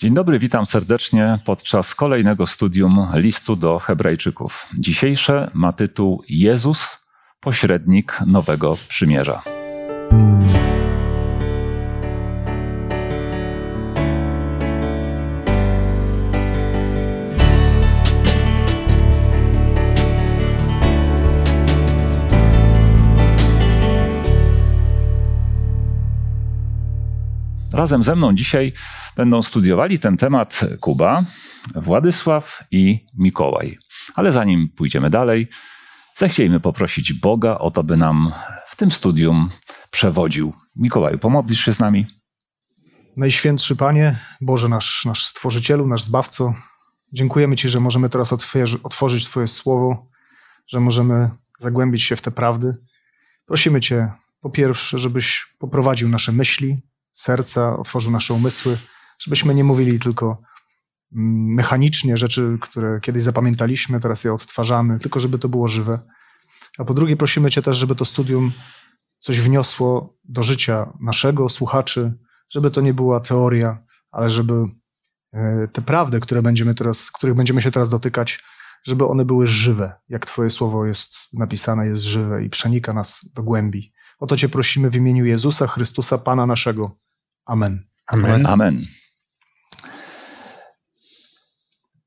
Dzień dobry, witam serdecznie podczas kolejnego studium listu do Hebrajczyków. Dzisiejsze ma tytuł Jezus, pośrednik Nowego Przymierza. Razem ze mną dzisiaj będą studiowali ten temat Kuba, Władysław i Mikołaj. Ale zanim pójdziemy dalej, zechciejmy poprosić Boga o to, by nam w tym studium przewodził. Mikołaju, pomodlisz się z nami? Najświętszy Panie, Boże nasz, nasz Stworzycielu, nasz Zbawco, dziękujemy Ci, że możemy teraz otworzyć Twoje Słowo, że możemy zagłębić się w te prawdy. Prosimy Cię po pierwsze, żebyś poprowadził nasze myśli, serca, otworzył nasze umysły, żebyśmy nie mówili tylko mm, mechanicznie rzeczy, które kiedyś zapamiętaliśmy, teraz je odtwarzamy, tylko żeby to było żywe. A po drugie, prosimy Cię też, żeby to studium coś wniosło do życia naszego, słuchaczy, żeby to nie była teoria, ale żeby e, te prawdy, które będziemy teraz, których będziemy się teraz dotykać, żeby one były żywe, jak Twoje słowo jest napisane, jest żywe i przenika nas do głębi. O to Cię prosimy w imieniu Jezusa Chrystusa, Pana naszego. Amen. Amen. Amen.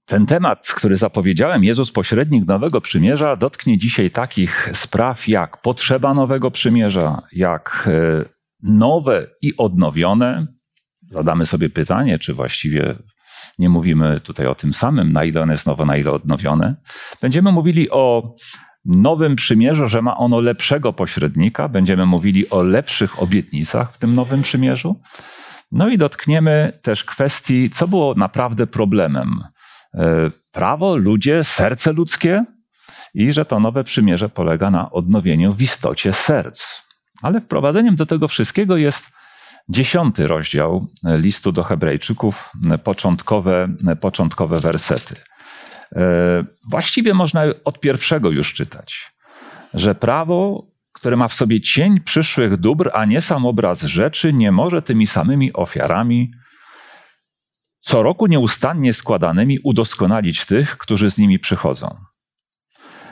Ten temat, który zapowiedziałem, Jezus pośrednik Nowego Przymierza, dotknie dzisiaj takich spraw jak potrzeba Nowego Przymierza, jak e, nowe i odnowione. Zadamy sobie pytanie, czy właściwie nie mówimy tutaj o tym samym, na ile ono jest nowe, na ile odnowione. Będziemy mówili o Nowym Przymierzu, że ma ono lepszego pośrednika. Będziemy mówili o lepszych obietnicach w tym Nowym Przymierzu. No i dotkniemy też kwestii, co było naprawdę problemem. E, prawo, ludzie, serce ludzkie i że to nowe przymierze polega na odnowieniu w istocie serc. Ale wprowadzeniem do tego wszystkiego jest dziesiąty rozdział listu do Hebrajczyków, początkowe, początkowe wersety. E, właściwie można od pierwszego już czytać, że prawo, które ma w sobie cień przyszłych dóbr, a nie sam obraz rzeczy, nie może tymi samymi ofiarami, co roku nieustannie składanymi, udoskonalić tych, którzy z nimi przychodzą.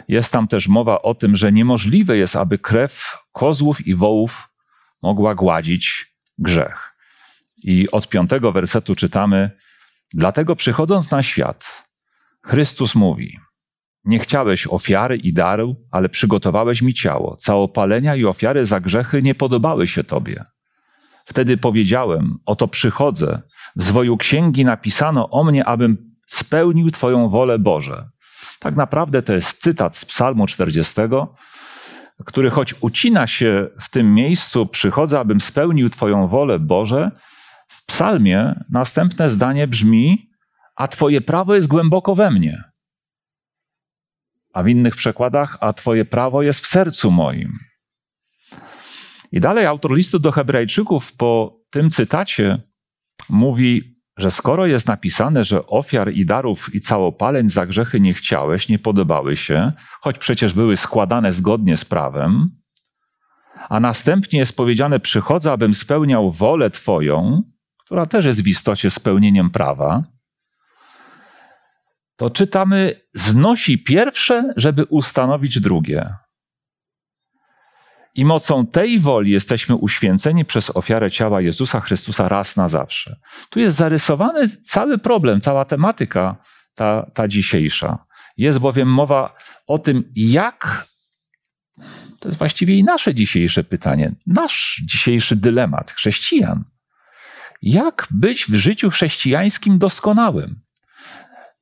Jest tam też mowa o tym, że niemożliwe jest, aby krew kozłów i wołów mogła gładzić grzech. I od piątego wersetu czytamy: Dlatego przychodząc na świat, Chrystus mówi: Nie chciałeś ofiary i daru, ale przygotowałeś mi ciało. Całopalenia i ofiary za grzechy nie podobały się Tobie. Wtedy powiedziałem: Oto przychodzę. W zwoju księgi napisano o mnie, abym spełnił Twoją wolę Boże. Tak naprawdę to jest cytat z Psalmu 40, który choć ucina się w tym miejscu, przychodzę, abym spełnił Twoją wolę Boże, w psalmie następne zdanie brzmi: a Twoje prawo jest głęboko we mnie. A w innych przekładach, a Twoje prawo jest w sercu moim. I dalej autor listu do Hebrajczyków po tym cytacie mówi, że skoro jest napisane, że ofiar i darów i całopaleń za grzechy nie chciałeś, nie podobały się, choć przecież były składane zgodnie z prawem, a następnie jest powiedziane: Przychodzę, abym spełniał wolę Twoją, która też jest w istocie spełnieniem prawa, to czytamy, znosi pierwsze, żeby ustanowić drugie. I mocą tej woli jesteśmy uświęceni przez ofiarę ciała Jezusa Chrystusa raz na zawsze. Tu jest zarysowany cały problem, cała tematyka ta, ta dzisiejsza. Jest bowiem mowa o tym, jak. To jest właściwie i nasze dzisiejsze pytanie, nasz dzisiejszy dylemat chrześcijan. Jak być w życiu chrześcijańskim doskonałym?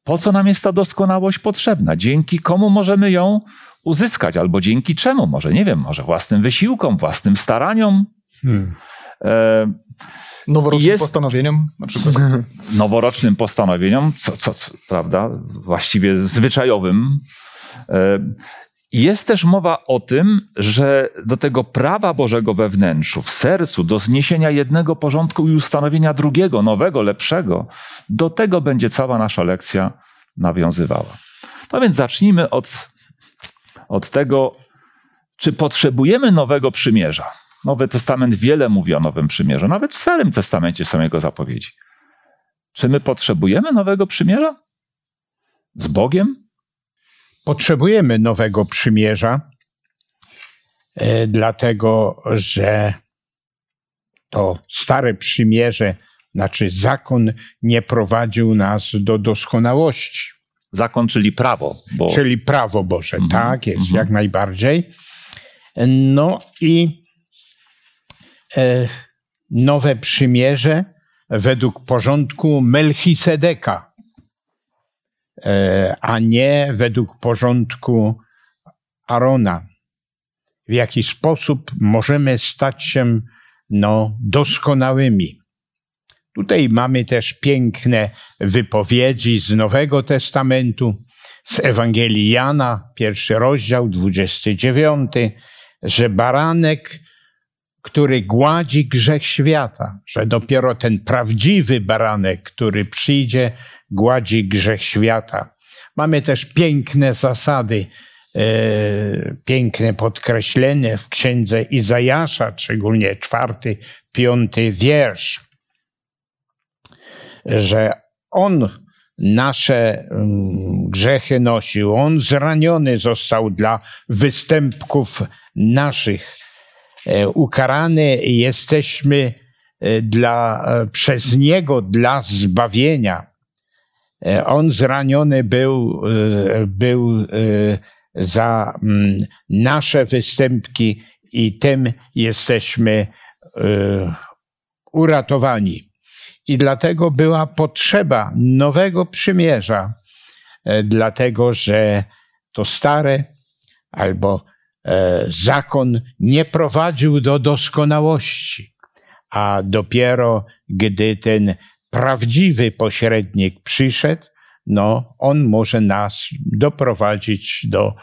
Po co nam jest ta doskonałość potrzebna? Dzięki komu możemy ją uzyskać? Albo dzięki czemu? Może, nie wiem, może własnym wysiłkom, własnym staraniom? Hmm. E, Noworocznym jest, postanowieniom na przykład? Noworocznym postanowieniom, co, co, co prawda, właściwie zwyczajowym. E, jest też mowa o tym, że do tego prawa Bożego we wnętrzu, w sercu, do zniesienia jednego porządku i ustanowienia drugiego, nowego, lepszego, do tego będzie cała nasza lekcja nawiązywała. No więc zacznijmy od, od tego, czy potrzebujemy nowego przymierza. Nowy Testament wiele mówi o nowym przymierzu, nawet w Starym Testamencie są jego zapowiedzi. Czy my potrzebujemy nowego przymierza? Z Bogiem? Potrzebujemy nowego przymierza, e, dlatego że to stare przymierze, znaczy zakon, nie prowadził nas do doskonałości. Zakon, czyli prawo. Bo... Czyli prawo Boże, Mhm, tak jest, mhm. jak najbardziej. No i e, nowe przymierze według porządku Melchisedeka, a nie według porządku Arona. W jaki sposób możemy stać się no, doskonałymi. Tutaj mamy też piękne wypowiedzi z Nowego Testamentu, z Ewangelii Jana, pierwszy rozdział, 29, że baranek, który gładzi grzech świata, że dopiero ten prawdziwy baranek, który przyjdzie, gładzi grzech świata. Mamy też piękne zasady, e, piękne podkreślenie w księdze Izajasza, szczególnie czwarty, piąty wiersz że On nasze mm, grzechy nosił, On zraniony został dla występków naszych. E, Ukarany jesteśmy e, dla, e, przez Niego dla zbawienia. E, On zraniony był, e, był e, za mm, nasze występki i tym jesteśmy uratowani. I dlatego była potrzeba nowego przymierza, dlatego że to stare albo zakon nie prowadził do doskonałości, a dopiero gdy ten prawdziwy pośrednik przyszedł, no, on może nas doprowadzić do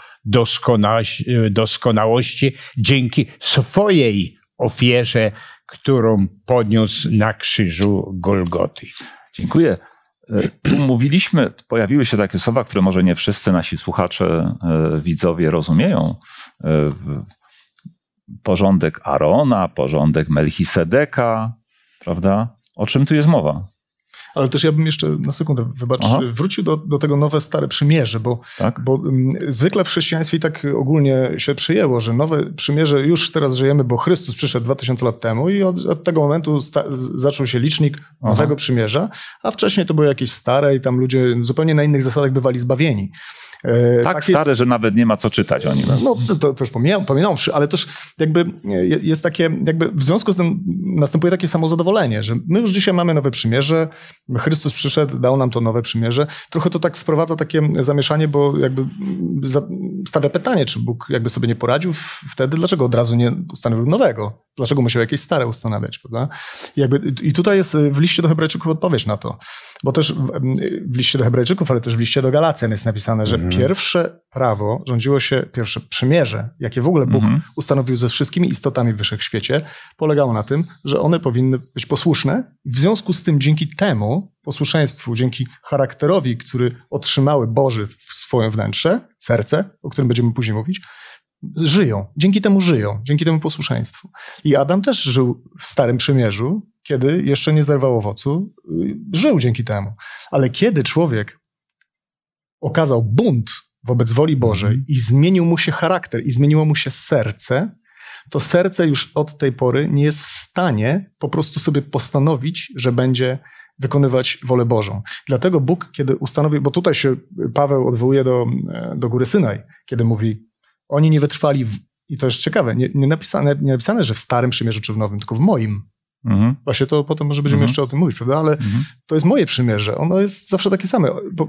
doskonałości dzięki swojej ofierze, którą poniósł na krzyżu Golgoty. Dziękuję. E, mówiliśmy, pojawiły się takie słowa, które może nie wszyscy nasi słuchacze, e, widzowie rozumieją. E, Porządek Arona, porządek Melchisedeka, prawda? O czym tu jest mowa? Ale też ja bym jeszcze na sekundę, wybacz, Aha. wrócił do, do tego nowe, stare przymierze, bo, Tak? bo mm, zwykle w chrześcijaństwie i tak ogólnie się przyjęło, że nowe przymierze już teraz żyjemy, bo Chrystus przyszedł 2000 lat temu i od, od tego momentu sta, zaczął się licznik nowego przymierza, a wcześniej to były jakieś stare i tam ludzie zupełnie na innych zasadach bywali zbawieni. E, Tak jest- stare, że nawet nie ma co czytać o nim. no, to, to już pomijam, pominąwszy, ale też jakby je- jest takie, jakby w związku z tym następuje takie samozadowolenie, że my już dzisiaj mamy nowe przymierze, Chrystus przyszedł, dał nam to nowe przymierze. Trochę to tak wprowadza takie zamieszanie, bo jakby stawia pytanie, czy Bóg jakby sobie nie poradził wtedy, dlaczego od razu nie ustanowił nowego? Dlaczego musiał jakieś stare ustanawiać, prawda? I, jakby, I tutaj jest w liście do Hebrajczyków odpowiedź na to. Bo też w, w liście do Hebrajczyków, ale też w liście do Galacjan jest napisane, że pierwsze prawo rządziło się, pierwsze przymierze, jakie w ogóle Bóg Mhm. ustanowił ze wszystkimi istotami w wszechświecie, polegało na tym, że one powinny być posłuszne. W związku z tym, dzięki temu posłuszeństwu, dzięki charakterowi, który otrzymały Boży w swoje wnętrze, serce, o którym będziemy później mówić, żyją. Dzięki temu żyją, dzięki temu posłuszeństwu. I Adam też żył w Starym Przymierzu, kiedy jeszcze nie zerwał owocu, y, żył dzięki temu. Ale kiedy człowiek okazał bunt wobec woli Bożej Mhm. i zmienił mu się charakter i zmieniło mu się serce, to serce już od tej pory nie jest w stanie po prostu sobie postanowić, że będzie wykonywać wolę Bożą. Dlatego Bóg, kiedy ustanowił, bo tutaj się Paweł odwołuje do, do góry Synaj, kiedy mówi, oni nie wytrwali, w, i to jest ciekawe, nie, nie, napisane, nie napisane, że w Starym Przymierzu czy w Nowym, tylko w moim. Mhm. Właśnie to potem może będziemy Mhm. jeszcze o tym mówić, prawda? Ale Mhm. to jest moje przymierze. Ono jest zawsze takie same. Bo, y,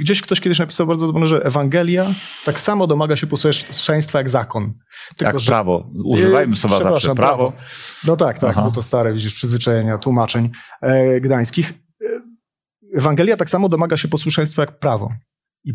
gdzieś ktoś kiedyś napisał bardzo dobrze, że Ewangelia tak samo domaga się posłuszeństwa jak zakon. Tylko, Jak że- prawo. Używajmy Yy, słowa zawsze. przepraszam, Prawo. No tak, tak, Aha. bo to stare, widzisz, przyzwyczajenia, tłumaczeń e, gdańskich. E, Ewangelia tak samo domaga się posłuszeństwa jak prawo. I,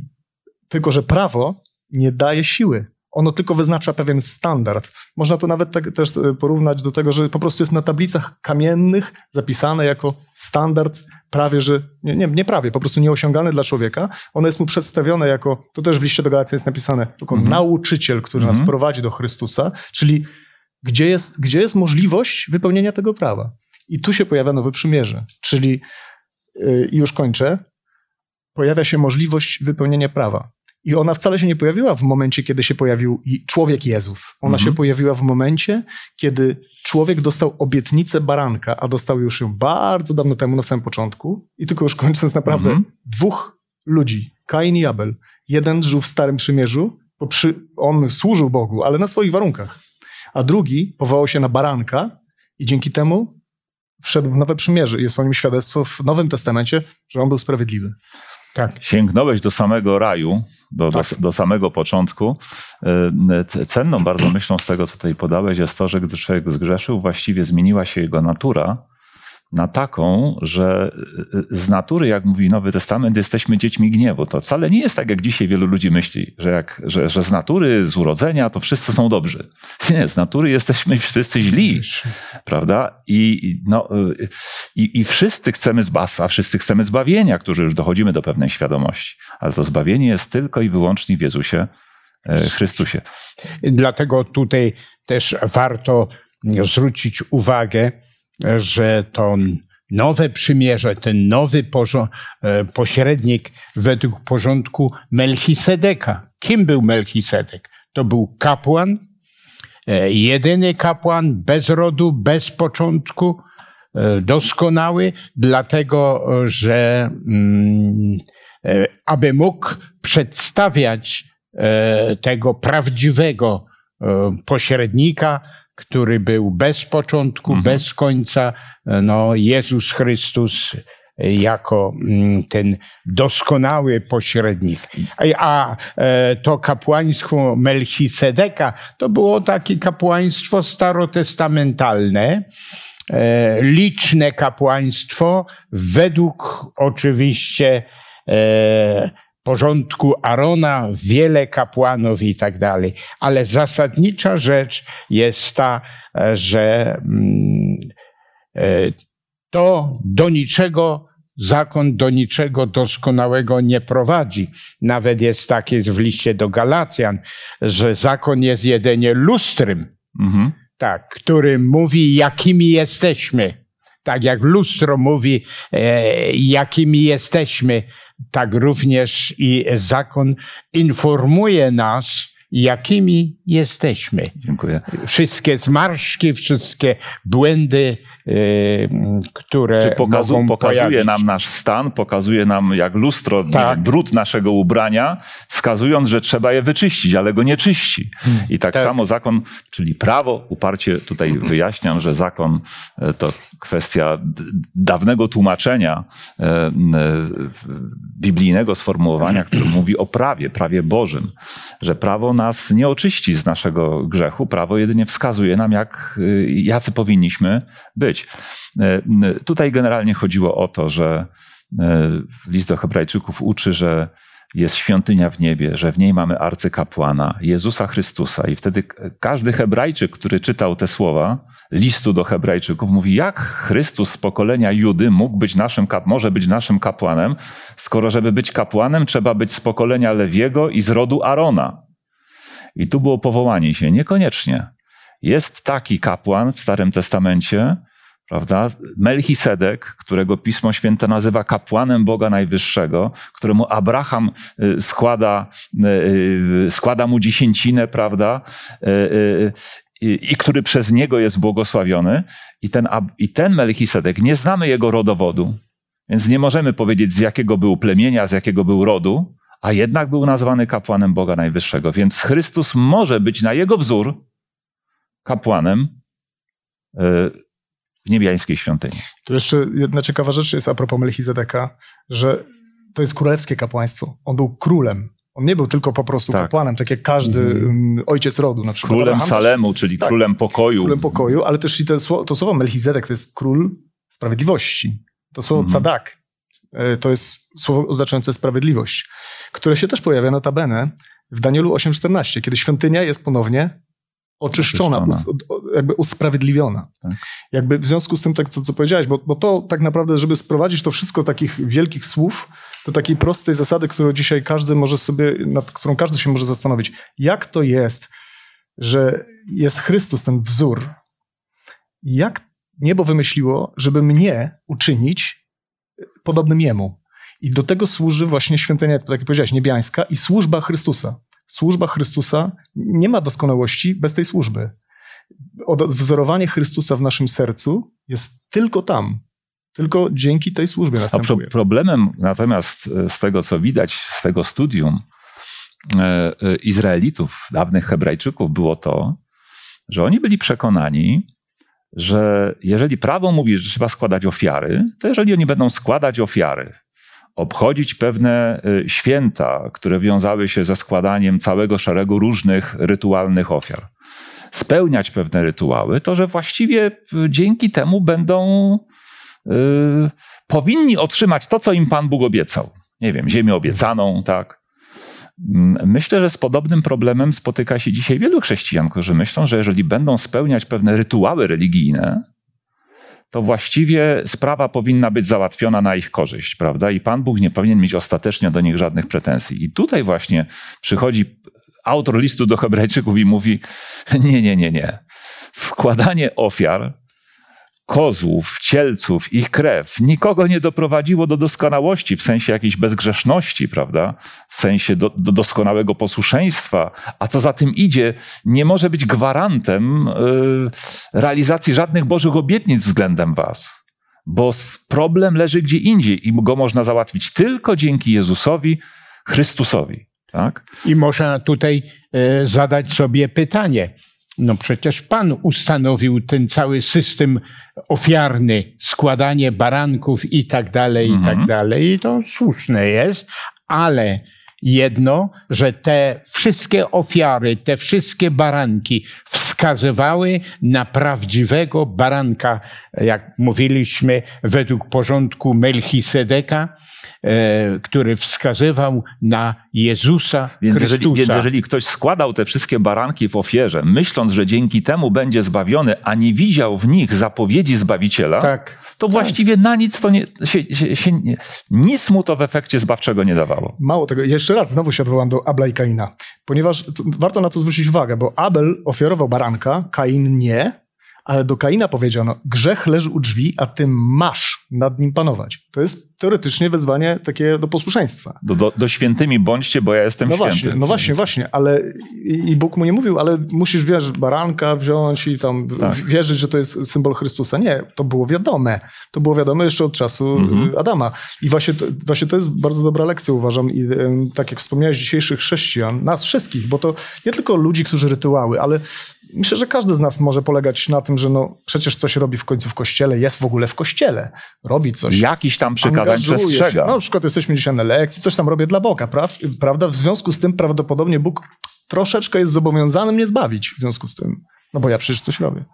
tylko, że prawo nie daje siły. Ono tylko wyznacza pewien standard. Można to nawet tak, też e, porównać do tego, że po prostu jest na tablicach kamiennych zapisane jako standard prawie, że nie, nie, nie prawie, po prostu nieosiągalny dla człowieka. Ono jest mu przedstawione jako, to też w liście do Galacji jest napisane, jako Mhm. nauczyciel, który nas Mhm. prowadzi do Chrystusa, czyli gdzie jest, gdzie jest możliwość wypełnienia tego prawa. I tu się pojawia nowe przymierze, czyli i już kończę, pojawia się możliwość wypełnienia prawa. I ona wcale się nie pojawiła w momencie, kiedy się pojawił człowiek Jezus. Ona Mhm. się pojawiła w momencie, kiedy człowiek dostał obietnicę baranka, a dostał już ją bardzo dawno temu, na samym początku. I tylko już kończąc, naprawdę Mhm. dwóch ludzi, Kain i Abel. Jeden żył w Starym Przymierzu, bo przy, on służył Bogu, ale na swoich warunkach. A drugi powołał się na baranka i dzięki temu wszedł w Nowe Przymierze. Jest o nim świadectwo w Nowym Testamencie, że on był sprawiedliwy. Tak. Sięgnąłeś do samego raju, do, do, do samego początku. C- Cenną bardzo myślą z tego, co tutaj podałeś, jest to, że gdy człowiek zgrzeszył, właściwie zmieniła się jego natura na taką, że e, z natury, jak mówi Nowy Testament, jesteśmy dziećmi gniewu. To wcale nie jest tak, jak dzisiaj wielu ludzi myśli, że, jak, że, że z natury, z urodzenia to wszyscy są dobrzy. Nie, z natury jesteśmy wszyscy źli prawda? I, no, y, i, I wszyscy chcemy zbawstwa, wszyscy chcemy zbawienia, którzy już dochodzimy do pewnej świadomości. Ale to zbawienie jest tylko i wyłącznie w Jezusie e, Chrystusie. Dlatego tutaj też warto zwrócić uwagę, że to nowe przymierze, ten nowy e, pośrednik według porządku Melchisedeka. Kim był Melchisedek? To był kapłan, e, jedyny kapłan bez rodu, bez początku, e, doskonały, dlatego że mm, aby mógł przedstawiać tego prawdziwego pośrednika, który był bez początku, Mhm. bez końca, e, no Jezus Chrystus e, jako mm, ten doskonały pośrednik. A, e, to kapłaństwo Melchisedeka to było takie kapłaństwo starotestamentalne, liczne kapłaństwo według oczywiście porządku Arona, wiele kapłanów i tak dalej. Ale zasadnicza rzecz jest ta, że mm, e, to do niczego, zakon do niczego doskonałego nie prowadzi. Nawet jest takie w liście do Galacjan, że zakon jest jedynie lustrem, Mhm. tak, który mówi, jakimi jesteśmy. Tak jak lustro mówi, e, jakimi jesteśmy, tak również i zakon informuje nas, jakimi jesteśmy. Dziękuję. Wszystkie zmarszki, wszystkie błędy, które Czy pokazu, mogą pokazuje pojawić. nam nasz stan, pokazuje nam jak lustro Tak. brud naszego ubrania, wskazując, że trzeba je wyczyścić, ale go nie czyści. I tak, Tak. samo zakon, czyli prawo, uparcie tutaj wyjaśniam, że zakon e, to kwestia dawnego tłumaczenia e, e, biblijnego sformułowania, które mówi o prawie, prawie Bożym, że prawo nas nie oczyści z naszego grzechu, prawo jedynie wskazuje nam, jak, y, jacy powinniśmy być. E, m, Tutaj generalnie chodziło o to, że e, list do Hebrajczyków uczy, że jest świątynia w niebie, że w niej mamy arcykapłana, Jezusa Chrystusa. I wtedy każdy Hebrajczyk, który czytał te słowa listu do Hebrajczyków, mówi, jak Chrystus z pokolenia Judy mógł być naszym, może być naszym kapłanem, skoro żeby być kapłanem trzeba być z pokolenia Lewiego i z rodu Arona. I tu było powołanie się. Niekoniecznie. Jest taki kapłan w Starym Testamencie, prawda? Melchisedek, którego Pismo Święte nazywa kapłanem Boga Najwyższego, któremu Abraham y, składa, y, y, składa mu dziesięcinę, prawda? I, I który przez niego jest błogosławiony. I ten, I ten Melchisedek, nie znamy jego rodowodu, więc nie możemy powiedzieć, z jakiego był plemienia, z jakiego był rodu, a jednak był nazwany kapłanem Boga Najwyższego. Więc Chrystus może być na jego wzór kapłanem w niebiańskiej świątyni. Tu jeszcze jedna ciekawa rzecz jest a propos Melchizedeka, że to jest królewskie kapłaństwo. On był królem. On nie był tylko po prostu Tak. kapłanem, tak jak każdy mm, ojciec rodu. Na przykład Królem Abraham Salemu, czyli tak. królem pokoju. Królem pokoju, ale też i to słowo, to słowo Melchizedek to jest król sprawiedliwości. To słowo Mhm. cadak e, to jest słowo oznaczające sprawiedliwość, które się też pojawia notabene w Danielu 8,14, kiedy świątynia jest ponownie oczyszczona, Oczyszczona. Jakby usprawiedliwiona. Tak. Jakby w związku z tym, tak, to, co powiedziałeś, bo, bo to tak naprawdę, żeby sprowadzić to wszystko takich wielkich słów, do takiej prostej zasady, którą dzisiaj każdy może sobie, nad którą każdy się może zastanowić. Jak to jest, że jest Chrystus, ten wzór? Jak niebo wymyśliło, żeby mnie uczynić podobnym Jemu. I do tego służy właśnie świątynia, tak jak powiedziałeś, niebiańska i służba Chrystusa. Służba Chrystusa nie ma doskonałości bez tej służby. Odwzorowanie Chrystusa w naszym sercu jest tylko tam. Tylko dzięki tej służbie A następuje. problemem natomiast e, z tego, co widać z tego studium e, e, Izraelitów, dawnych Hebrajczyków, było to, że oni byli przekonani, że jeżeli prawo mówi, że trzeba składać ofiary, to jeżeli oni będą składać ofiary, obchodzić pewne święta, które wiązały się ze składaniem całego szeregu różnych rytualnych ofiar, spełniać pewne rytuały, to że właściwie y, dzięki temu będą y, powinni otrzymać to, co im Pan Bóg obiecał. Nie wiem, ziemię obiecaną, tak. Mm, Myślę, że z podobnym problemem spotyka się dzisiaj wielu chrześcijan, którzy myślą, że jeżeli będą spełniać pewne rytuały religijne, to właściwie sprawa powinna być załatwiona na ich korzyść, prawda? I Pan Bóg nie powinien mieć ostatecznie do nich żadnych pretensji. I tutaj właśnie przychodzi autor listu do Hebrajczyków i mówi: Nie, nie, nie, nie. Składanie ofiar, kozłów, cielców, ich krew nikogo nie doprowadziło do doskonałości w sensie jakiejś bezgrzeszności, prawda? W sensie do, do doskonałego posłuszeństwa, a co za tym idzie, nie może być gwarantem y, realizacji żadnych Bożych obietnic względem Was. Bo problem leży gdzie indziej i go można załatwić tylko dzięki Jezusowi, Chrystusowi. Tak? I można tutaj e, zadać sobie pytanie. No przecież Pan ustanowił ten cały system ofiarny, składanie baranków i tak dalej, i tak dalej. I to słuszne jest, ale jedno, że te wszystkie ofiary, te wszystkie baranki wskazywały na prawdziwego baranka, jak mówiliśmy, według porządku Melchisedeka, który wskazywał na Jezusa Więc jeżeli, Chrystusa. więc jeżeli ktoś składał te wszystkie baranki w ofierze, myśląc, że dzięki temu będzie zbawiony, a nie widział w nich zapowiedzi Zbawiciela, Tak. to właściwie na nic to nie, się, się, się, nie- nic mu to w efekcie zbawczego nie dawało. Mało tego, jeszcze raz znowu się odwołam do Abla i Kaina, ponieważ warto na to zwrócić uwagę, bo Abel ofiarował baranka, Kain nie, ale do Kaina powiedziano, grzech leży u drzwi, a ty masz nad nim panować. To jest teoretycznie wezwanie takie do posłuszeństwa. Do, do, do świętymi bądźcie, bo ja jestem No święty. właśnie, no właśnie, właśnie, ale i i Bóg mu nie mówił, ale musisz, wiesz, baranka wziąć i tam Tak. wierzyć, że to jest symbol Chrystusa. Nie, to było wiadome. To było wiadome jeszcze od czasu Mhm. y, Adama. I właśnie to, właśnie to jest bardzo dobra lekcja, uważam. I em, tak jak wspomniałeś, dzisiejszych chrześcijan, nas wszystkich, bo to nie tylko ludzi, którzy rytuały, ale myślę, że każdy z nas może polegać na tym, że no przecież coś robi w końcu w kościele, jest w ogóle w kościele, robi coś. Jakiś tam przykazań się. przestrzega. No, na przykład jesteśmy dzisiaj na lekcji, coś tam robię dla Boga, praw, prawda? W związku z tym prawdopodobnie Bóg troszeczkę jest zobowiązany mnie zbawić w związku z tym. No bo ja przecież coś robię.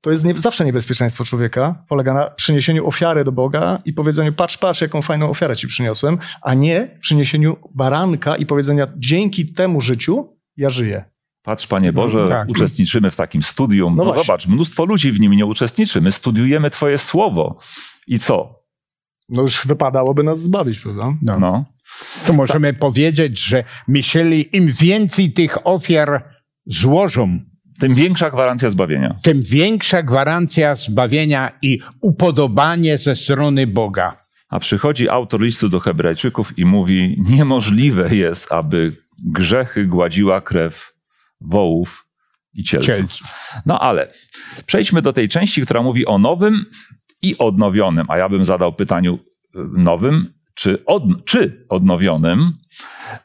To jest nie, zawsze niebezpieczeństwo człowieka. Polega na przyniesieniu ofiary do Boga i powiedzeniu, patrz, patrz, jaką fajną ofiarę ci przyniosłem, a nie przyniesieniu baranka i powiedzenia, dzięki temu życiu ja żyję. Patrz, Panie Boże, tak. uczestniczymy w takim studium. No No, zobacz, mnóstwo ludzi w nim nie uczestniczy. My studiujemy Twoje słowo. I co? No już wypadałoby nas zbawić, prawda? No. No. To możemy powiedzieć, że myśleli, im więcej tych ofiar złożą, Tym większa gwarancja zbawienia. tym większa gwarancja zbawienia i upodobanie ze strony Boga. A przychodzi autor listu do Hebrajczyków i mówi: Niemożliwe jest, aby grzechy gładziła krew wołów i cielców. Cielców. No ale przejdźmy do tej części, która mówi o nowym i odnowionym. A ja bym zadał pytaniu y, nowym czy, od, czy odnowionym.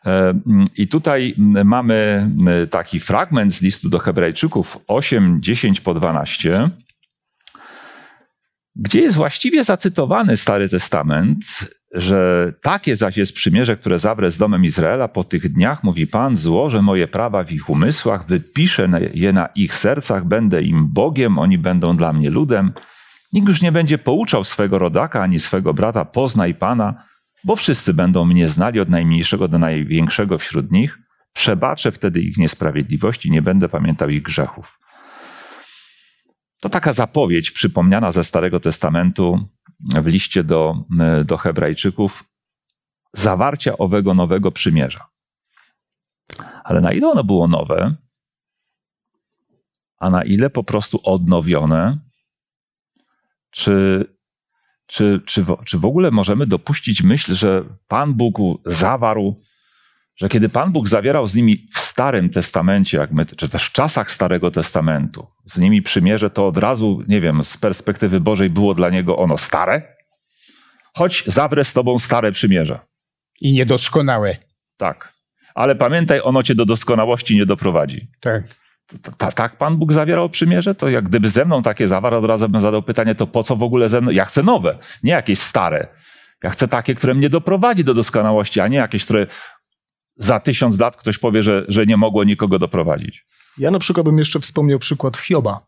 E, I tutaj mamy m, taki fragment z listu do Hebrajczyków 8, 10 po 12, gdzie jest właściwie zacytowany Stary Testament, że takie zaś jest przymierze, które zawrę z domem Izraela po tych dniach, mówi Pan, złożę moje prawa w ich umysłach, wypiszę je na ich sercach, będę im Bogiem, oni będą dla mnie ludem. Nikt już nie będzie pouczał swego rodaka ani swego brata, poznaj Pana, bo wszyscy będą mnie znali od najmniejszego do największego wśród nich. Przebaczę wtedy ich niesprawiedliwości, nie będę pamiętał ich grzechów. To taka zapowiedź przypomniana ze Starego Testamentu w liście do, do Hebrajczyków zawarcia owego nowego przymierza. Ale na ile ono było nowe, a na ile po prostu odnowione, czy Czy, czy, czy w ogóle możemy dopuścić myśl, że Pan Bóg zawarł, że kiedy Pan Bóg zawierał z nimi w Starym Testamencie, jak my, czy też w czasach Starego Testamentu, z nimi przymierze, to od razu, nie wiem, z perspektywy Bożej było dla niego ono stare? Choć zawrę z tobą stare przymierze. I niedoskonałe. Tak. Ale pamiętaj, ono cię do doskonałości nie doprowadzi. Tak. Ta, tak Pan Bóg zawierał przymierze? To jak gdyby ze mną takie zawarł, od razu bym zadał pytanie, to po co w ogóle ze mną? Ja chcę nowe, nie jakieś stare. Ja chcę takie, które mnie doprowadzi do doskonałości, a nie jakieś, które za tysiąc lat ktoś powie, że, że nie mogło nikogo doprowadzić. Ja na przykład bym jeszcze wspomniał przykład Hioba.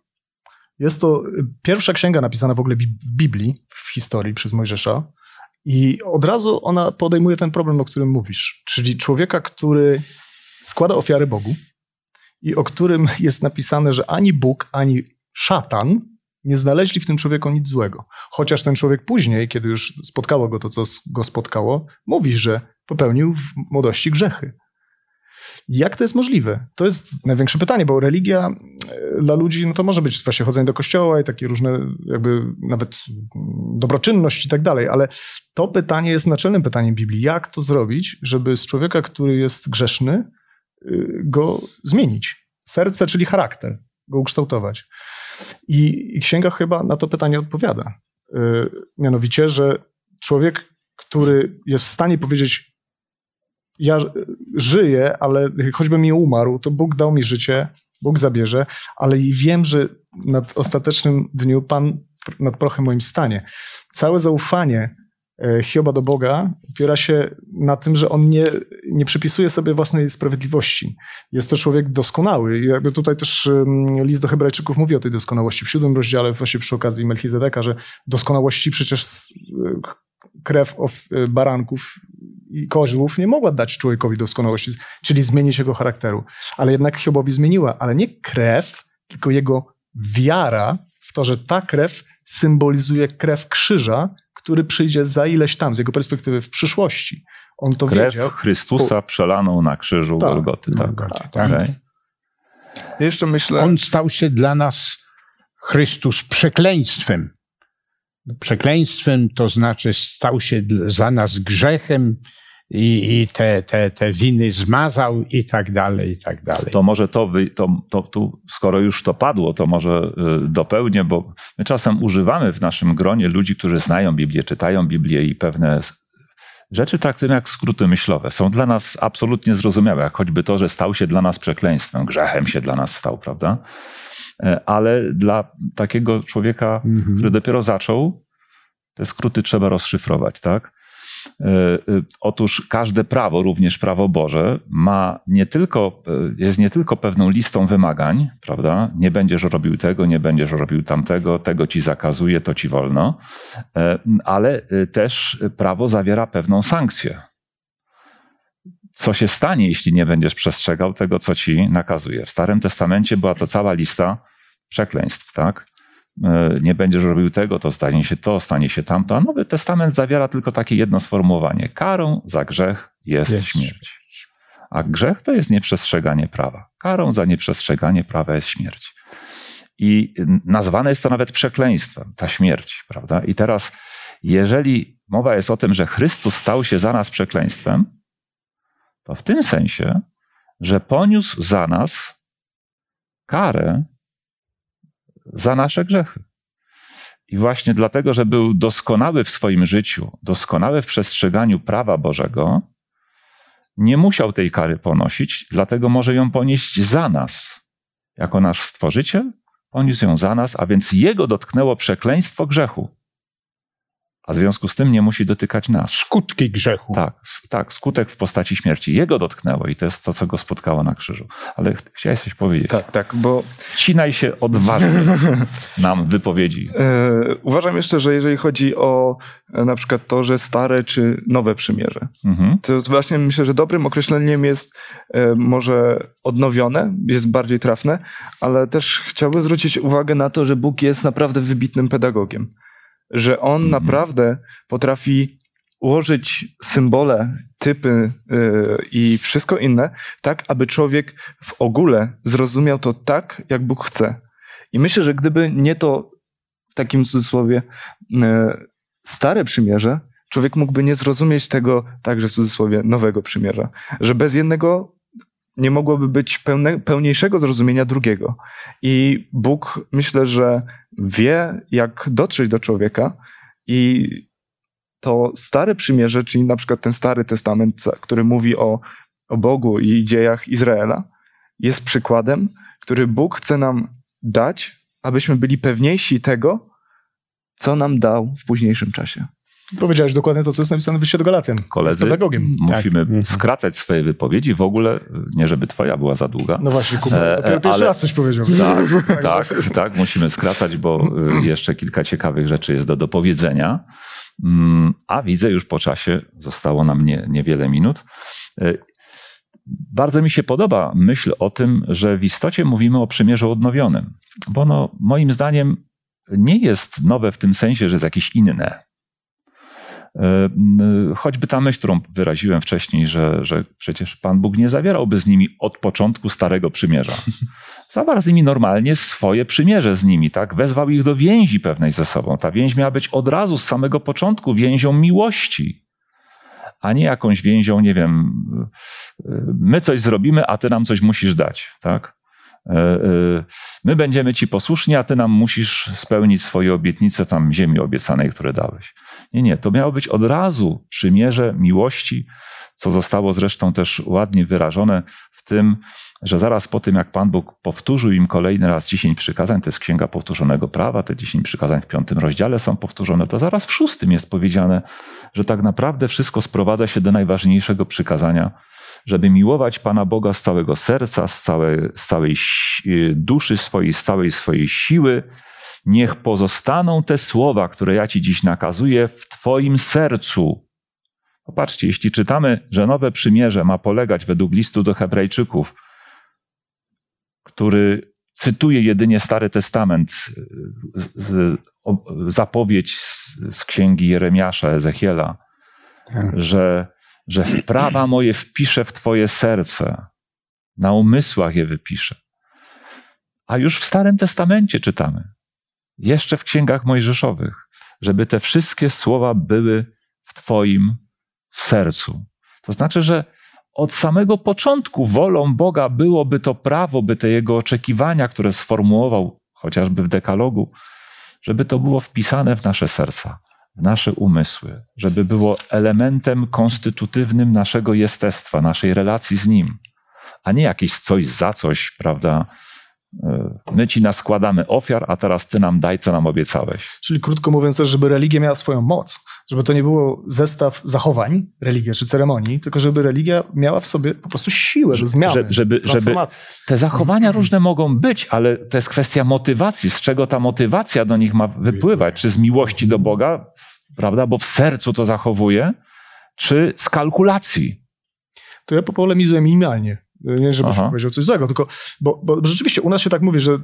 Jest to pierwsza księga napisana w ogóle w Biblii, w historii przez Mojżesza. I od razu ona podejmuje ten problem, o którym mówisz. Czyli człowieka, który składa ofiary Bogu i o którym jest napisane, że ani Bóg, ani szatan nie znaleźli w tym człowieku nic złego. Chociaż ten człowiek później, kiedy już spotkało go to, co go spotkało, mówi, że popełnił w młodości grzechy. Jak to jest możliwe? To jest największe pytanie, bo religia e, dla ludzi, no to może być właśnie chodzenie do kościoła i takie różne, jakby nawet dobroczynność i tak dalej, ale to pytanie jest naczelnym pytaniem Biblii. Jak to zrobić, żeby z człowieka, który jest grzeszny, y, go zmienić? Serce, czyli charakter, go ukształtować. I, i księga chyba na to pytanie odpowiada. Y, mianowicie, że człowiek, który jest w stanie powiedzieć, ja żyję, ale choćbym nie umarł, to Bóg dał mi życie, Bóg zabierze, ale i wiem, że nad ostatecznym dniu Pan nad prochem moim stanie. Całe zaufanie e, Hioba do Boga opiera się na tym, że on nie, nie przypisuje sobie własnej sprawiedliwości. Jest to człowiek doskonały. I jakby tutaj też list do Hebrajczyków mówi o tej doskonałości w siódmym rozdziale, właśnie przy okazji Melchizedeka, że doskonałości przecież krew e, baranków i kozłów nie mogła dać człowiekowi doskonałości, czyli zmienić jego charakteru. Ale jednak Hiobowi zmieniła, ale nie krew, tylko jego wiara w to, że ta krew symbolizuje krew krzyża, który przyjdzie za ileś tam, z jego perspektywy w przyszłości. On to krew wiedział. Chrystusa przelaną na krzyżu Tak. Golgoty. Tak. Tak, tak. Okej. Ja Jeszcze myślę, On stał się dla nas, Chrystus, przekleństwem. Przekleństwem to znaczy stał się za nas grzechem i, i te, te, te winy zmazał i tak dalej, i tak dalej. To może to, wy, to, to tu, skoro już to padło, to może y, dopełnię, bo my czasem używamy w naszym gronie ludzi, którzy znają Biblię, czytają Biblię i pewne rzeczy traktujemy jak skróty myślowe. Są dla nas absolutnie zrozumiałe, jak choćby to, że stał się dla nas przekleństwem, grzechem się dla nas stał, prawda? E, Ale dla takiego człowieka, który dopiero zaczął, te skróty trzeba rozszyfrować, tak? E, e, Otóż każde prawo, również prawo Boże, ma nie tylko, e, jest nie tylko pewną listą wymagań, prawda? Nie będziesz robił tego, nie będziesz robił tamtego, tego ci zakazuje, to ci wolno, ale też prawo zawiera pewną sankcję. Co się stanie, jeśli nie będziesz przestrzegał tego, co ci nakazuje? W Starym Testamencie była to cała lista przekleństw, tak? E, nie będziesz robił tego, to stanie się to, stanie się tamto. A Nowy Testament zawiera tylko takie jedno sformułowanie. Karą za grzech jest, Jest śmierć. A grzech to jest nieprzestrzeganie prawa. Karą za nieprzestrzeganie prawa jest śmierć. I nazwane jest to nawet przekleństwem, ta śmierć, prawda? I teraz, jeżeli mowa jest o tym, że Chrystus stał się za nas przekleństwem, to w tym sensie, że poniósł za nas karę za nasze grzechy. I właśnie dlatego, że był doskonały w swoim życiu, doskonały w przestrzeganiu prawa Bożego, nie musiał tej kary ponosić, dlatego może ją ponieść za nas. Jako nasz stworzyciel poniósł ją za nas, a więc jego dotknęło przekleństwo grzechu. A w związku z tym nie musi dotykać nas. Skutki grzechu. Tak, tak, skutek w postaci śmierci. Jego dotknęło i to jest to, co go spotkało na krzyżu. Ale ch- chciałeś coś powiedzieć. tak, tak, bo Wcinaj się odważnie nam wypowiedzi. e, uważam jeszcze, że jeżeli chodzi o e, na przykład to, że stare czy nowe przymierze, Mhm. to właśnie myślę, że dobrym określeniem jest e, może odnowione, jest bardziej trafne, ale też chciałbym zwrócić uwagę na to, że Bóg jest naprawdę wybitnym pedagogiem. Że On Mhm. naprawdę potrafi ułożyć symbole, typy e, i wszystko inne, tak aby człowiek w ogóle zrozumiał to tak, jak Bóg chce. I myślę, że gdyby nie to w takim cudzysłowie e, stare przymierze, człowiek mógłby nie zrozumieć tego także w cudzysłowie nowego przymierza. Że bez jednego nie mogłoby być pełne, pełniejszego zrozumienia drugiego. I Bóg myślę, że wie, jak dotrzeć do człowieka i to stare przymierze, czyli na przykład ten stary testament, który mówi o, o Bogu i dziejach Izraela, jest przykładem, który Bóg chce nam dać, abyśmy byli pewniejsi tego, co nam dał w późniejszym czasie. Powiedziałeś dokładnie to, co jest napisane w liście do Galacjan. Koledzy, Z pedagogiem. musimy Tak. skracać swoje wypowiedzi. W ogóle, nie żeby twoja była za długa. No właśnie, Kuba, E, dopiero pierwszy ale- raz coś powiedział. Tak, tak, tak, musimy skracać, bo y, jeszcze kilka ciekawych rzeczy jest do dopowiedzenia. Mm, A widzę już po czasie, zostało nam nie, niewiele minut. Y, Bardzo mi się podoba myśl o tym, że w istocie mówimy o przymierzu odnowionym, bo no, moim zdaniem nie jest nowe w tym sensie, że jest jakieś inne. Y, Choćby ta myśl, którą wyraziłem wcześniej, że, że przecież Pan Bóg nie zawierałby z nimi od początku Starego Przymierza. Zawarł z nimi normalnie swoje przymierze z nimi, tak? Wezwał ich do więzi pewnej ze sobą. Ta więź miała być od razu, z samego początku, więzią miłości, a nie jakąś więzią, nie wiem, my coś zrobimy, a ty nam coś musisz dać, tak? Y, y, My będziemy ci posłuszni, a ty nam musisz spełnić swoje obietnice tam ziemi obiecanej, które dałeś. Nie, nie, to miało być od razu przymierze miłości, co zostało zresztą też ładnie wyrażone w tym, że zaraz po tym, jak Pan Bóg powtórzył im kolejny raz 10 przykazań, to jest Księga Powtórzonego Prawa, te 10 przykazań w piątym rozdziale są powtórzone, to zaraz w szóstym jest powiedziane, że tak naprawdę wszystko sprowadza się do najważniejszego przykazania, żeby miłować Pana Boga z całego serca, z całej, z całej duszy swojej, z całej swojej siły. Niech pozostaną te słowa, które ja Ci dziś nakazuję w Twoim sercu. Popatrzcie, jeśli czytamy, że nowe przymierze ma polegać według listu do Hebrajczyków, który cytuje jedynie Stary Testament, z, z, o, zapowiedź z, z księgi Jeremiasza, Ezechiela, Tak. że, że prawa moje wpiszę w Twoje serce, na umysłach je wypiszę. A już w Starym Testamencie czytamy, jeszcze w księgach mojżeszowych, żeby te wszystkie słowa były w Twoim sercu. To znaczy, że od samego początku wolą Boga byłoby to prawo, by te jego oczekiwania, które sformułował chociażby w dekalogu, żeby to było wpisane w nasze serca, w nasze umysły, żeby było elementem konstytutywnym naszego jestestwa, naszej relacji z Nim, a nie jakieś coś za coś, prawda? E, My ci naskładamy ofiar, a teraz ty nam daj, co nam obiecałeś. Czyli krótko mówiąc też, żeby religia miała swoją moc, żeby to nie było zestaw zachowań, religia czy ceremonii, tylko żeby religia miała w sobie po prostu siłę do zmiany, Żeby, żeby, żeby transformacji. te zachowania różne mogą być, ale to jest kwestia motywacji, z czego ta motywacja do nich ma wypływać. Czy z miłości do Boga, prawda, bo w sercu to zachowuje, czy z kalkulacji. To ja popolemizuję minimalnie. Nie, żebyś Aha. powiedział coś złego, tylko, bo, bo rzeczywiście u nas się tak mówi, że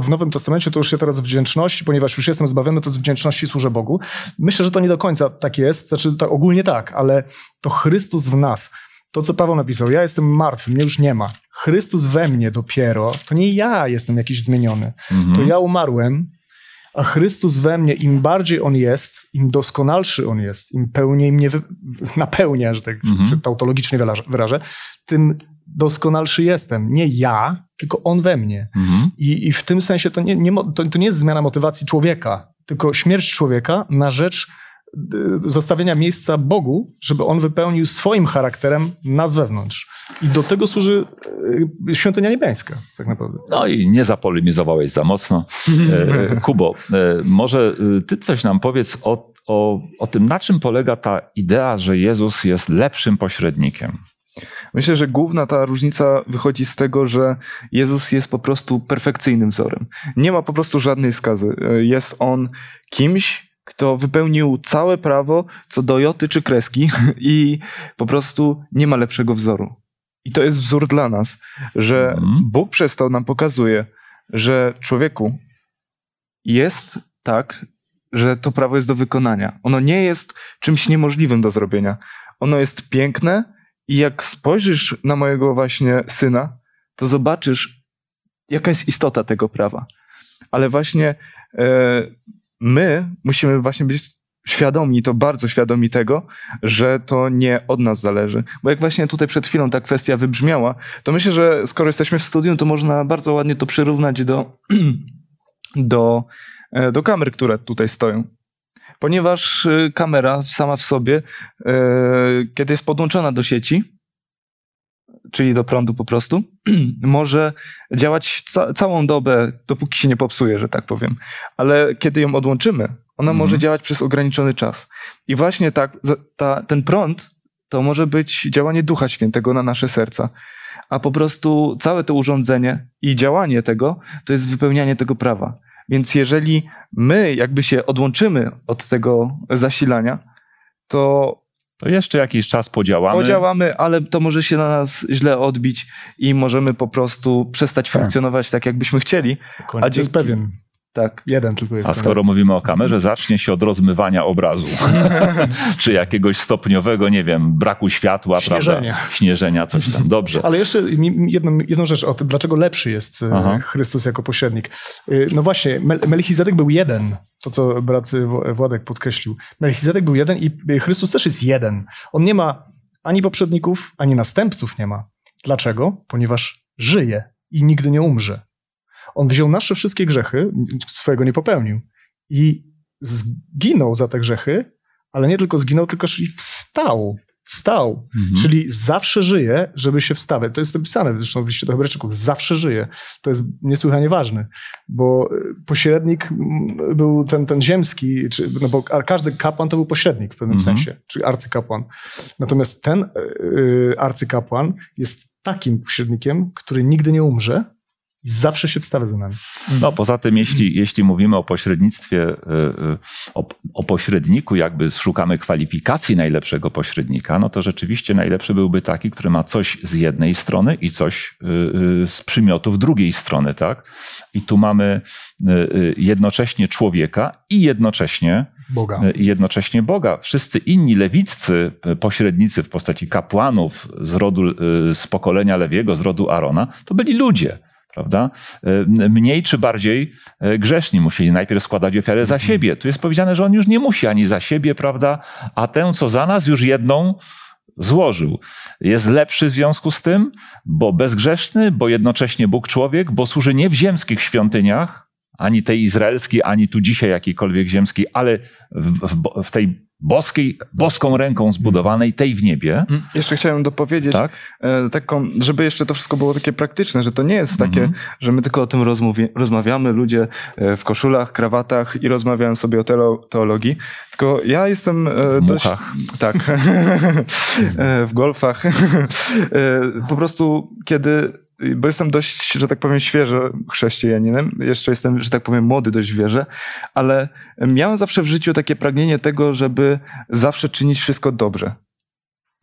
w Nowym Testamencie to już się teraz wdzięczności, ponieważ już jestem zbawiony, to z wdzięczności służę Bogu. Myślę, że to nie do końca tak jest, znaczy tak, ogólnie tak, ale to Chrystus w nas. To, co Paweł napisał, ja jestem martwy, mnie już nie ma. Chrystus we mnie dopiero, to nie ja jestem jakiś zmieniony. Mhm. To ja umarłem, a Chrystus we mnie, im bardziej On jest, im doskonalszy On jest, im pełniej mnie wy, napełnia, że tak Mhm. tautologicznie wyrażę, tym doskonalszy jestem. Nie ja, tylko On we mnie. Mhm. I, i w tym sensie to nie, nie, to, to nie jest zmiana motywacji człowieka, tylko śmierć człowieka na rzecz y, zostawienia miejsca Bogu, żeby On wypełnił swoim charakterem nas wewnątrz. I do tego służy y, świątynia niebiańska, tak naprawdę. No i nie zapolemizowałeś za mocno. E, Kubo, e, może e, ty coś nam powiedz o, o, o tym, na czym polega ta idea, że Jezus jest lepszym pośrednikiem. Myślę, że główna ta różnica wychodzi z tego, że Jezus jest po prostu perfekcyjnym wzorem. Nie ma po prostu żadnej skazy. Jest on kimś, kto wypełnił całe prawo co do joty czy kreski i po prostu nie ma lepszego wzoru. I to jest wzór dla nas, że Mhm. Bóg przez to nam pokazuje, że człowieku jest tak, że to prawo jest do wykonania. Ono nie jest czymś niemożliwym do zrobienia. Ono jest piękne i jak spojrzysz na mojego właśnie syna, to zobaczysz, jaka jest istota tego prawa. Ale właśnie e, my musimy właśnie być świadomi, to bardzo świadomi tego, że to nie od nas zależy. Bo jak właśnie tutaj przed chwilą ta kwestia wybrzmiała, to myślę, że skoro jesteśmy w studium, to można bardzo ładnie to przyrównać do, do, e, do kamer, które tutaj stoją. Ponieważ e, kamera sama w sobie, e, kiedy jest podłączona do sieci, czyli do prądu po prostu, może działać ca całą dobę, dopóki się nie popsuje, że tak powiem. Ale kiedy ją odłączymy, ona Mhm. może działać przez ograniczony czas. I właśnie tak, ta, ten prąd to może być działanie Ducha Świętego na nasze serca. A po prostu całe to urządzenie i działanie tego to jest wypełnianie tego prawa. Więc jeżeli my jakby się odłączymy od tego zasilania, to To jeszcze jakiś czas podziałamy. podziałamy, ale to może się na nas źle odbić i możemy po prostu przestać Tak. funkcjonować tak, jakbyśmy chcieli. Koniec A jest dzięki- pewien. Tak. Jeden tylko jest. A skoro mówimy o kamerze, zacznie się od rozmywania obrazu. Czy jakiegoś stopniowego, nie wiem, braku światła, Śnieżenia. prawda? Śnieżenia, coś tam. Dobrze. Ale jeszcze jedną, jedną rzecz o tym, dlaczego lepszy jest e, Aha. Chrystus jako pośrednik. E, No właśnie, Mel- Melchizedek był jeden, to co brat W- Władek podkreślił. Melchizedek był jeden i e, Chrystus też jest jeden. On nie ma ani poprzedników, ani następców nie ma. Dlaczego? Ponieważ żyje i nigdy nie umrze. On wziął nasze wszystkie grzechy, swojego nie popełnił i zginął za te grzechy, ale nie tylko zginął, tylko i wstał. Wstał. Mhm. Czyli zawsze żyje, żeby się wstawiać. To jest napisane zresztą w liście do Hebrajczyków. Zawsze żyje. To jest niesłychanie ważne, bo y, pośrednik mm, był ten, ten ziemski, czy, no bo każdy kapłan to był pośrednik w pewnym Mhm. sensie, czyli arcykapłan. Natomiast ten y, y, arcykapłan jest takim pośrednikiem, który nigdy nie umrze zawsze się wstawia za nami. No, poza tym, jeśli, jeśli mówimy o pośrednictwie, y, y, o, o pośredniku, jakby szukamy kwalifikacji najlepszego pośrednika, no to rzeczywiście najlepszy byłby taki, który ma coś z jednej strony i coś y, z przymiotów drugiej strony, tak? I tu mamy jednocześnie człowieka i jednocześnie Boga. i jednocześnie Boga. Wszyscy inni lewiccy pośrednicy w postaci kapłanów z rodu, z pokolenia Lewiego, z rodu Arona, to byli ludzie. Prawda? E, Mniej czy bardziej e, grzeszni musieli najpierw składać ofiarę za siebie. Tu jest powiedziane, że on już nie musi ani za siebie, prawda? A tę, co za nas, już jedną złożył. Jest lepszy w związku z tym, bo bezgrzeszny, bo jednocześnie Bóg człowiek, bo służy nie w ziemskich świątyniach, ani tej izraelskiej, ani tu dzisiaj jakiejkolwiek ziemskiej, ale w, w, w tej boskiej, boską ręką zbudowanej, tej w niebie. Mm, Jeszcze chciałem dopowiedzieć, Tak? e, taką, żeby jeszcze to wszystko było takie praktyczne, że to nie jest takie, Mhm. że my tylko o tym rozmawiamy, ludzie e, w koszulach, krawatach i rozmawiają sobie o teolo, teologii, tylko ja jestem e, W dość... muchach. Tak, w golfach. Po prostu kiedy, bo jestem dość, że tak powiem, świeżo chrześcijaninem, jeszcze jestem, że tak powiem, młody dość w wierze, ale miałem zawsze w życiu takie pragnienie tego, żeby zawsze czynić wszystko dobrze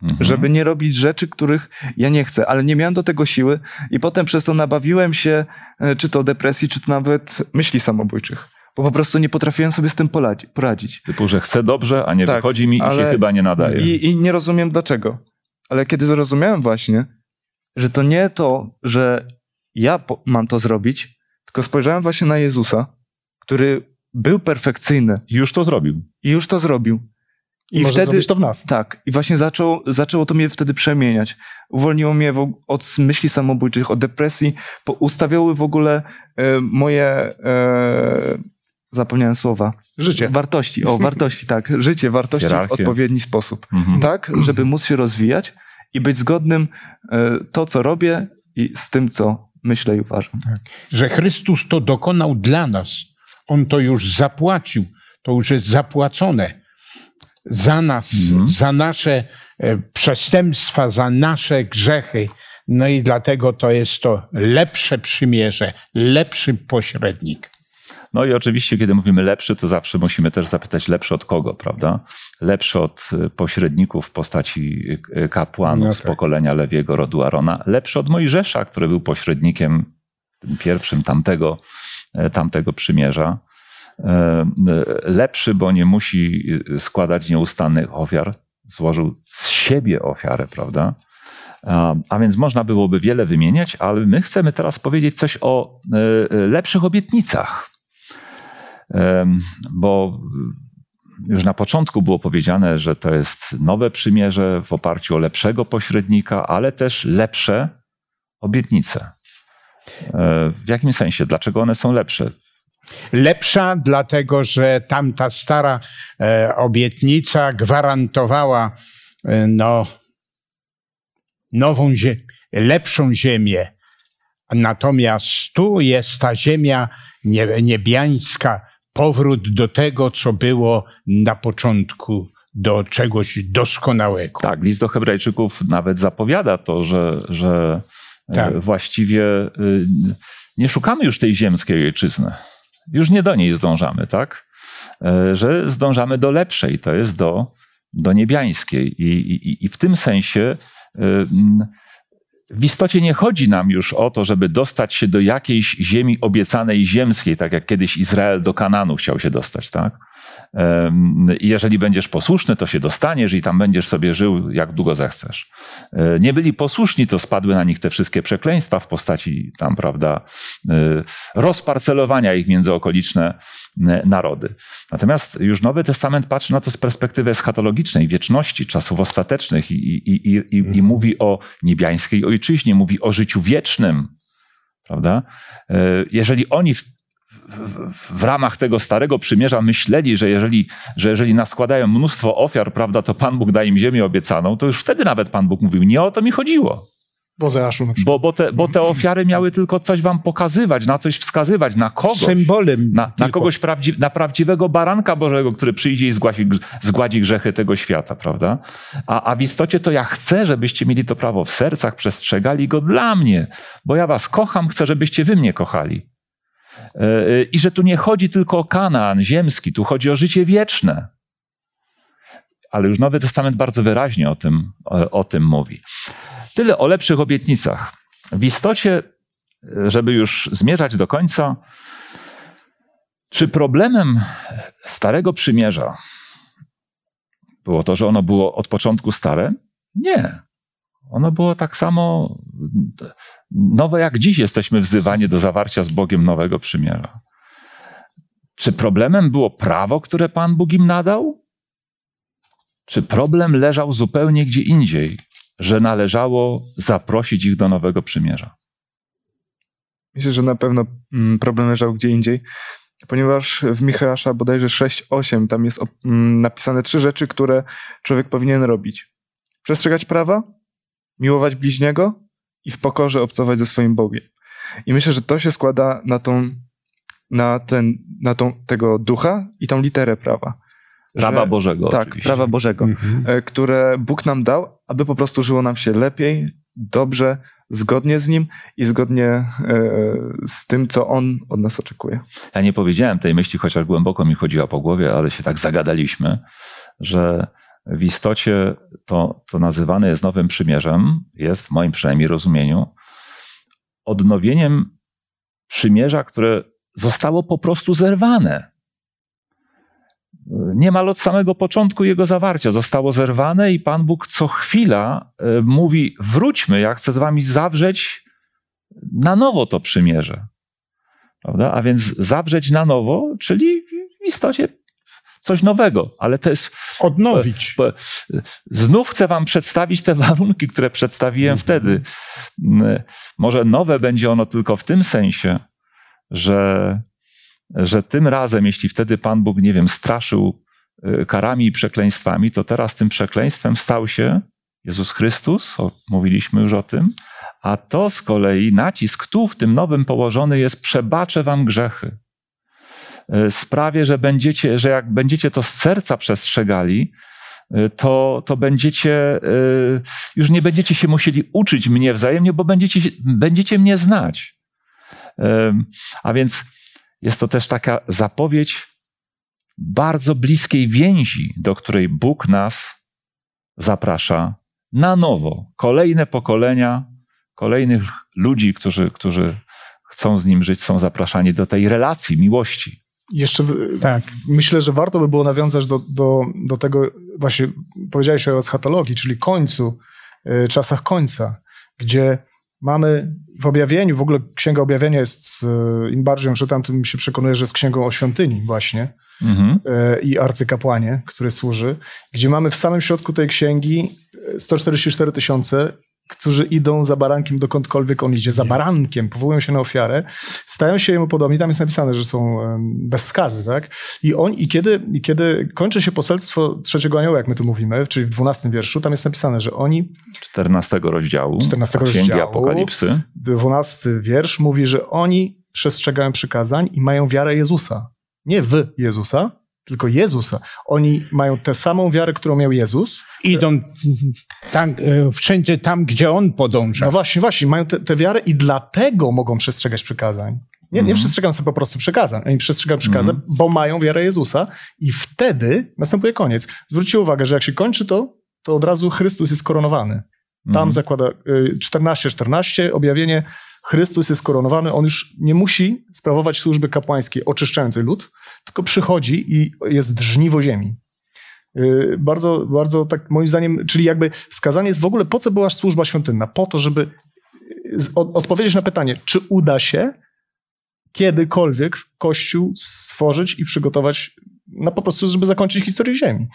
Mhm. żeby nie robić rzeczy, których ja nie chcę, ale nie miałem do tego siły i potem przez to nabawiłem się e, czy to depresji, czy to nawet myśli samobójczych, bo po prostu nie potrafiłem sobie z tym poradzić. Typu, że chcę dobrze, a nie Tak, wychodzi mi i się chyba nie nadaje. I, I nie rozumiem dlaczego. Ale kiedy zrozumiałem właśnie, że to nie to, że ja po- mam to zrobić, tylko spojrzałem właśnie na Jezusa, który był perfekcyjny Już to zrobił. i już to zrobił. I I może wtedy to w nas. Tak, i właśnie zaczął, zaczęło to mnie wtedy przemieniać. Uwolniło mnie w, od myśli samobójczych, od depresji, po, ustawiały w ogóle e, moje, e, zapomniałem słowa, Życie. wartości, o wartości, tak, życie, wartości w Hierarchię. odpowiedni sposób. Mhm. Tak, żeby móc się rozwijać i być zgodnym e, to, co robię i z tym, co myślę i uważam. że Chrystus to dokonał dla nas. On to już zapłacił. To już jest zapłacone za nas, Mhm. za nasze e, przestępstwa, za nasze grzechy. No i dlatego to jest to lepsze przymierze, lepszy pośrednik. No i oczywiście, kiedy mówimy lepszy, to zawsze musimy też zapytać lepszy od kogo, prawda? Lepszy od y, pośredników w postaci y, kapłanów No z tak. pokolenia Lewiego, rodu Arona. Lepszy od Mojżesza, który był pośrednikiem tym pierwszym tamtego, e, tamtego przymierza. E, e, Lepszy, bo nie musi y, składać nieustannych ofiar. Złożył z siebie ofiarę, prawda? A, więc można byłoby wiele wymieniać, ale my chcemy teraz powiedzieć coś o lepszych obietnicach. Bo już na początku było powiedziane, że to jest nowe przymierze w oparciu o lepszego pośrednika, ale też lepsze obietnice. E, w jakim sensie? Dlaczego one są lepsze? Lepsza, dlatego że tamta stara e, obietnica gwarantowała e, no, nową lepszą ziemię. Natomiast tu jest ta ziemia nie- niebiańska, powrót do tego, co było na początku, do czegoś doskonałego. Tak, list do Hebrajczyków nawet zapowiada to, że, że e, Tak. właściwie y, nie szukamy już tej ziemskiej ojczyzny. Już nie do niej zdążamy, tak? E, Że zdążamy do lepszej, to jest do, do niebiańskiej. I, i, I w tym sensie y, mm, w istocie nie chodzi nam już o to, żeby dostać się do jakiejś ziemi obiecanej ziemskiej, tak jak kiedyś Izrael do Kananu chciał się dostać, tak? Jeżeli będziesz posłuszny, to się dostaniesz i tam będziesz sobie żył jak długo zechcesz. E, Nie byli posłuszni, to spadły na nich te wszystkie przekleństwa w postaci tam, prawda, e, rozparcelowania ich między okoliczne narody. Natomiast już Nowy Testament patrzy na to z perspektywy eschatologicznej, wieczności, czasów ostatecznych i, i, i, i, i mówi o niebiańskiej ojczyźnie, mówi o życiu wiecznym, prawda? E, Jeżeli oni w, w, w ramach tego starego przymierza myśleli, że jeżeli, że jeżeli naskładają mnóstwo ofiar, prawda, to Pan Bóg da im ziemię obiecaną, to już wtedy nawet Pan Bóg mówił, nie o to mi chodziło. Na przykład. Bo, bo, te, bo te ofiary miały tylko coś wam pokazywać, na coś wskazywać, na kogoś. Symbolem. Na, na kogoś prawdzi, na prawdziwego baranka Bożego, który przyjdzie i zgładzi, zgładzi grzechy tego świata, prawda? A, a w istocie to ja chcę, żebyście mieli to prawo w sercach, przestrzegali go dla mnie, bo ja was kocham, chcę, żebyście wy mnie kochali. Yy, I że tu nie chodzi tylko o Kanaan ziemski, tu chodzi o życie wieczne. Ale już Nowy Testament bardzo wyraźnie o tym, o, o tym mówi. Tyle o lepszych obietnicach. W istocie, żeby już zmierzać do końca, czy problemem Starego Przymierza było to, że ono było od początku stare? Nie. Ono było tak samo nowe, jak dziś jesteśmy wzywani do zawarcia z Bogiem nowego przymierza. Czy problemem było prawo, które Pan Bóg im nadał? Czy problem leżał zupełnie gdzie indziej, że należało zaprosić ich do nowego przymierza? Myślę, że na pewno mm, problem leżał gdzie indziej, ponieważ w Michała bodajże 6-8 tam jest mm, napisane trzy rzeczy, które człowiek powinien robić. Przestrzegać prawa, miłować bliźniego i w pokorze obcować ze swoim Bogiem. I myślę, że to się składa na tą, na ten, na tą, tego ducha i tą literę prawa. Prawa Że- Bożego. Tak, oczywiście. prawa Bożego, Mhm. e, które Bóg nam dał, aby po prostu żyło nam się lepiej, dobrze, zgodnie z Nim i zgodnie e, z tym, co On od nas oczekuje. Ja nie powiedziałem tej myśli, chociaż głęboko mi chodziła po głowie, ale się tak zagadaliśmy, że w istocie to, to nazywane jest Nowym Przymierzem, jest w moim przynajmniej rozumieniu, odnowieniem przymierza, które zostało po prostu zerwane. Niemal od samego początku jego zawarcia zostało zerwane i Pan Bóg co chwila e, mówi: Wróćmy, ja chcę z wami zawrzeć na nowo to przymierze. Prawda? A więc zawrzeć na nowo, czyli w istocie coś nowego, ale to jest. Odnowić. Znów chcę Wam przedstawić te warunki, które przedstawiłem wtedy. Mm, Może nowe będzie ono tylko w tym sensie, że, że tym razem, jeśli wtedy Pan Bóg, nie wiem, straszył y, karami i przekleństwami, to teraz tym przekleństwem stał się Jezus Chrystus, o, mówiliśmy już o tym, a to z kolei nacisk tu w tym nowym położony jest przebaczę wam grzechy. Y, Sprawię, że będziecie, że jak będziecie to z serca przestrzegali, y, to, to będziecie, już nie będziecie się musieli uczyć mnie wzajemnie, bo będziecie, będziecie mnie znać. A więc jest to też taka zapowiedź bardzo bliskiej więzi, do której Bóg nas zaprasza na nowo. Kolejne pokolenia, kolejnych ludzi, którzy, którzy chcą z nim żyć, są zapraszani do tej relacji miłości. Jeszcze Tak. myślę, że warto by było nawiązać do, do, do tego, właśnie powiedziałeś o eschatologii, czyli końcu, y, czasach końca, gdzie Mamy w objawieniu, w ogóle Księga Objawienia jest, e, im bardziej ją czytam, tym się przekonuję, że jest księgą o świątyni właśnie Mhm. e, i arcykapłanie, który służy, gdzie mamy w samym środku tej księgi e, 144 tysiące, którzy idą za barankiem dokądkolwiek on idzie, za barankiem, powołują się na ofiarę, stają się jemu podobni, tam jest napisane, że są bez skazy, tak? I, on, i, kiedy, I kiedy kończy się poselstwo trzeciego anioła, jak my tu mówimy, czyli w 12 wierszu, tam jest napisane, że oni 14 rozdziału 14 Księgi rozdziału. Apokalipsy. 12 wiersz mówi, że oni przestrzegają przykazań i mają wiarę Jezusa. Nie w Jezusa, tylko Jezusa. Oni mają tę samą wiarę, którą miał Jezus. Idą tam, e, wszędzie tam, gdzie on podąża. No właśnie, właśnie, mają tę wiarę i dlatego mogą przestrzegać przykazań. Nie, nie Mhm. przestrzegają sobie po prostu przykazań. Oni przestrzegają przykazań, Mhm. bo mają wiarę Jezusa i wtedy następuje koniec. Zwróćcie uwagę, że jak się kończy to, to od razu Chrystus jest koronowany. Tam Mhm. zakłada y, 14-14, objawienie Chrystus jest koronowany, on już nie musi sprawować służby kapłańskiej oczyszczającej lud, tylko przychodzi i jest żniwo ziemi. Y, Bardzo, bardzo tak moim zdaniem, czyli jakby wskazanie jest w ogóle, po co była służba świątynna? Po to, żeby y, odpowiedzieć na pytanie, czy uda się kiedykolwiek Kościół stworzyć i przygotować na po prostu, żeby zakończyć historię Ziemi.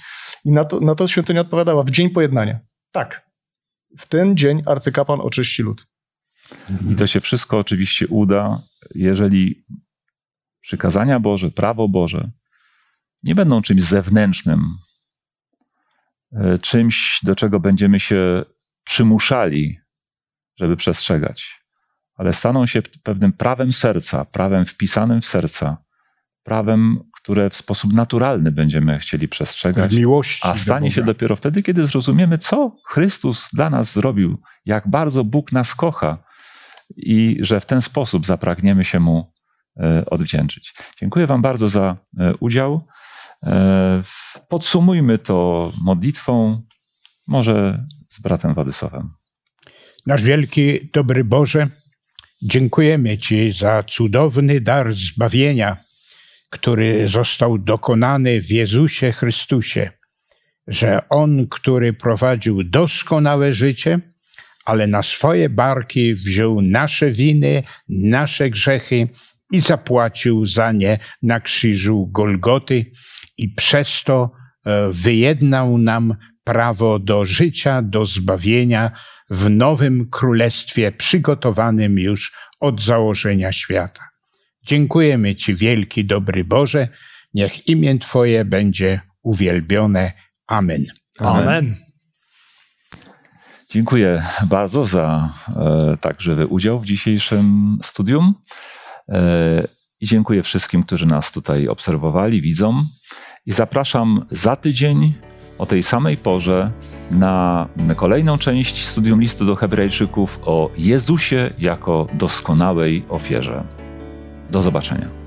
I na to, na to świątynia odpowiadała w dzień pojednania. Tak. W ten dzień arcykapłan oczyści lud. I to się wszystko oczywiście uda, jeżeli przykazania Boże, prawo Boże nie będą czymś zewnętrznym, e, czymś, do czego będziemy się przymuszali, żeby przestrzegać, ale staną się pewnym prawem serca, prawem wpisanym w serca, prawem, które w sposób naturalny będziemy chcieli przestrzegać. Z miłości. A stanie się dopiero wtedy, kiedy zrozumiemy, co Chrystus dla nas zrobił, jak bardzo Bóg nas kocha i że w ten sposób zapragniemy się Mu e, odwdzięczyć. Dziękuję Wam bardzo za e, udział. E, Podsumujmy to modlitwą, może z bratem Władysławem. Nasz wielki, dobry Boże, dziękujemy Ci za cudowny dar zbawienia, który został dokonany w Jezusie Chrystusie, że On, który prowadził doskonałe życie, ale na swoje barki wziął nasze winy, nasze grzechy i zapłacił za nie na krzyżu Golgoty i przez to e, wyjednał nam prawo do życia, do zbawienia w nowym królestwie przygotowanym już od założenia świata. Dziękujemy Ci, wielki, dobry Boże. Niech imię Twoje będzie uwielbione. Amen. Amen. Amen. Dziękuję bardzo za e, tak żywy udział w dzisiejszym studium. E, I dziękuję wszystkim, którzy nas tutaj obserwowali, widzą. I zapraszam za tydzień o tej samej porze na kolejną część studium listu do Hebrajczyków o Jezusie jako doskonałej ofierze. Do zobaczenia.